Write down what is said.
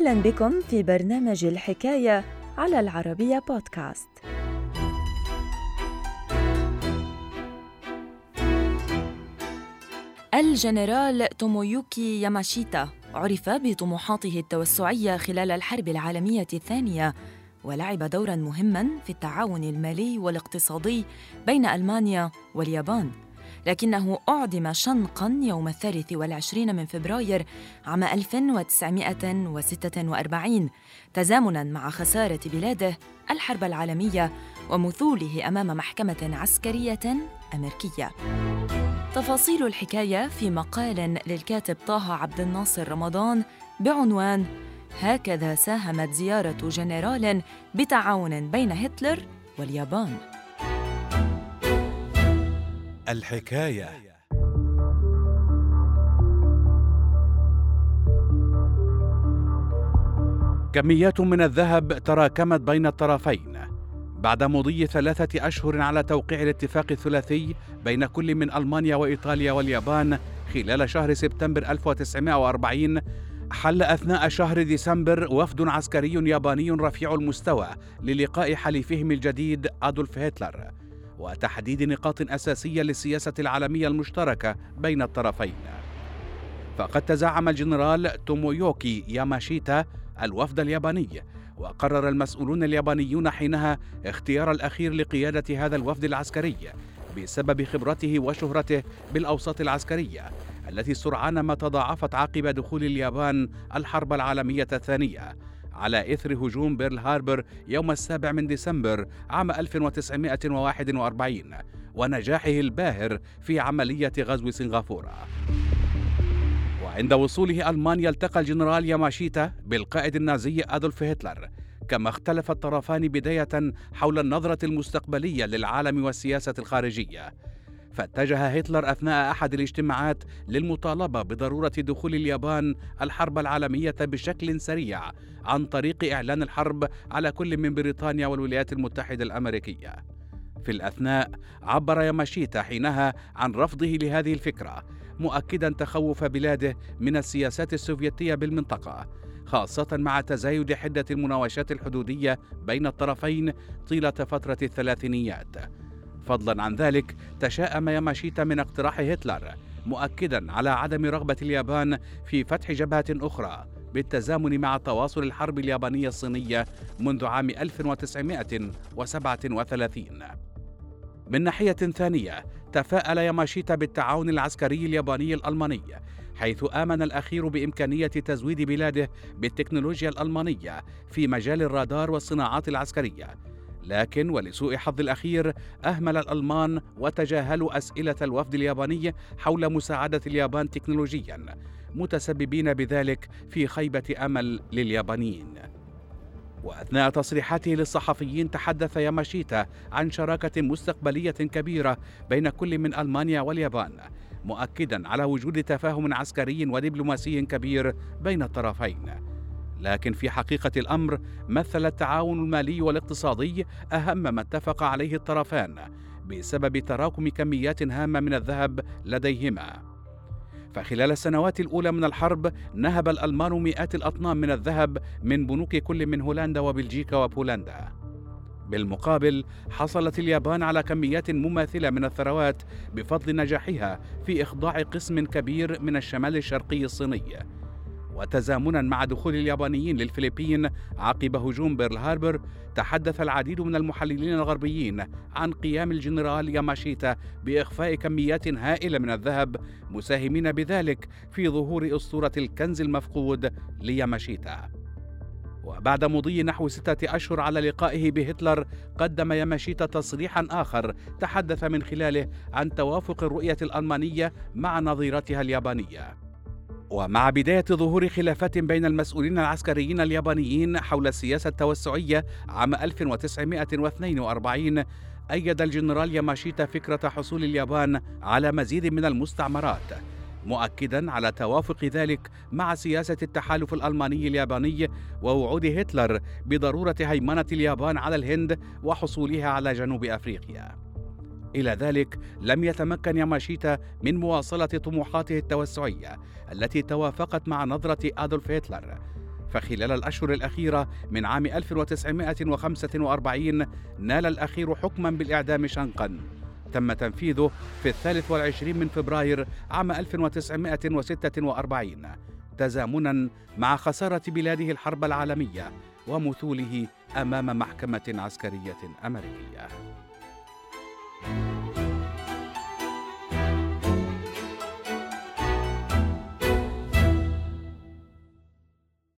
أهلا بكم في برنامج الحكاية على العربية بودكاست. الجنرال تومويوكي ياماشيتا عرف بطموحاته التوسعية خلال الحرب العالمية الثانية ولعب دورا مهما في التعاون المالي والاقتصادي بين ألمانيا واليابان لكنه أعدم شنقا يوم الثالث والعشرين من فبراير عام 1946 تزامنا مع خسارة بلاده الحرب العالمية ومثوله أمام محكمة عسكرية أمريكية. تفاصيل الحكاية في مقال للكاتب طه عبد الناصر رمضان بعنوان هكذا ساهمت زيارة جنرال بتعاون بين هتلر واليابان الحكاية. كميات من الذهب تراكمت بين الطرفين. بعد مضي ثلاثة أشهر على توقيع الاتفاق الثلاثي بين كل من ألمانيا وإيطاليا واليابان خلال شهر سبتمبر 1940 حل أثناء شهر ديسمبر وفد عسكري ياباني رفيع المستوى للقاء حليفهم الجديد أدولف هتلر. وتحديد نقاط أساسية للسياسة العالمية المشتركة بين الطرفين. فقد تزعم الجنرال تومويوكي ياماشيتا الوفد الياباني وقرر المسؤولون اليابانيون حينها اختيار الأخير لقيادة هذا الوفد العسكري بسبب خبرته وشهرته بالأوساط العسكرية التي سرعان ما تضاعفت عقب دخول اليابان الحرب العالمية الثانية. على إثر هجوم بيرل هاربر يوم السابع من ديسمبر عام 1941 ونجاحه الباهر في عملية غزو سنغافورة. وعند وصوله ألمانيا التقى الجنرال ياماشيتا بالقائد النازي أدولف هتلر كما اختلف الطرفان بداية حول النظرة المستقبلية للعالم والسياسة الخارجية. فاتجه هتلر أثناء أحد الاجتماعات للمطالبة بضرورة دخول اليابان الحرب العالمية بشكل سريع عن طريق إعلان الحرب على كل من بريطانيا والولايات المتحدة الأمريكية. في الأثناء عبر ياماشيتا حينها عن رفضه لهذه الفكرة مؤكدا تخوف بلاده من السياسات السوفيتية بالمنطقة خاصة مع تزايد حدة المناوشات الحدودية بين الطرفين طيلة فترة الثلاثينيات فضلا عن ذلك تشاءم ياماشيتا من اقتراح هتلر مؤكدا على عدم رغبة اليابان في فتح جبهة أخرى بالتزامن مع تواصل الحرب اليابانية الصينية منذ عام 1937 من ناحية ثانية تفاءل ياماشيتا بالتعاون العسكري الياباني الألماني حيث آمن الأخير بإمكانية تزويد بلاده بالتكنولوجيا الألمانية في مجال الرادار والصناعات العسكرية لكن ولسوء حظ الأخير أهمل الألمان وتجاهلوا أسئلة الوفد الياباني حول مساعدة اليابان تكنولوجيا متسببين بذلك في خيبة أمل لليابانيين. وأثناء تصريحاته للصحفيين تحدث ياماشيتا عن شراكة مستقبلية كبيرة بين كل من ألمانيا واليابان مؤكدا على وجود تفاهم عسكري ودبلوماسي كبير بين الطرفين. لكن في حقيقة الأمر مثل التعاون المالي والاقتصادي أهم ما اتفق عليه الطرفان بسبب تراكم كميات هامة من الذهب لديهما. فخلال السنوات الأولى من الحرب نهب الألمان مئات الأطنان من الذهب من بنوك كل من هولندا وبلجيكا وبولندا. بالمقابل حصلت اليابان على كميات مماثلة من الثروات بفضل نجاحها في إخضاع قسم كبير من الشمال الشرقي الصيني وتزامنا مع دخول اليابانيين للفلبين عقب هجوم بيرل هاربر تحدث العديد من المحللين الغربيين عن قيام الجنرال ياماشيتا بإخفاء كميات هائلة من الذهب مساهمين بذلك في ظهور أسطورة الكنز المفقود لياماشيتا. وبعد مضي نحو ستة أشهر على لقائه بهتلر قدم ياماشيتا تصريحا آخر تحدث من خلاله عن توافق الرؤية الألمانية مع نظيرتها اليابانية. ومع بداية ظهور خلافات بين المسؤولين العسكريين اليابانيين حول السياسة التوسعية عام 1942 أيد الجنرال ياماشيتا فكرة حصول اليابان على مزيد من المستعمرات مؤكدا على توافق ذلك مع سياسة التحالف الألماني الياباني ووعود هتلر بضرورة هيمنة اليابان على الهند وحصولها على جنوب أفريقيا. إلى ذلك لم يتمكن ياماشيتا من مواصلة طموحاته التوسعية التي توافقت مع نظرة أدولف هتلر. فخلال الأشهر الأخيرة من عام 1945 نال الأخير حكما بالإعدام شنقا. تم تنفيذه في الثالث والعشرين من فبراير عام 1946 تزامنا مع خسارة بلاده الحرب العالمية ومثوله أمام محكمة عسكرية أمريكية. thank you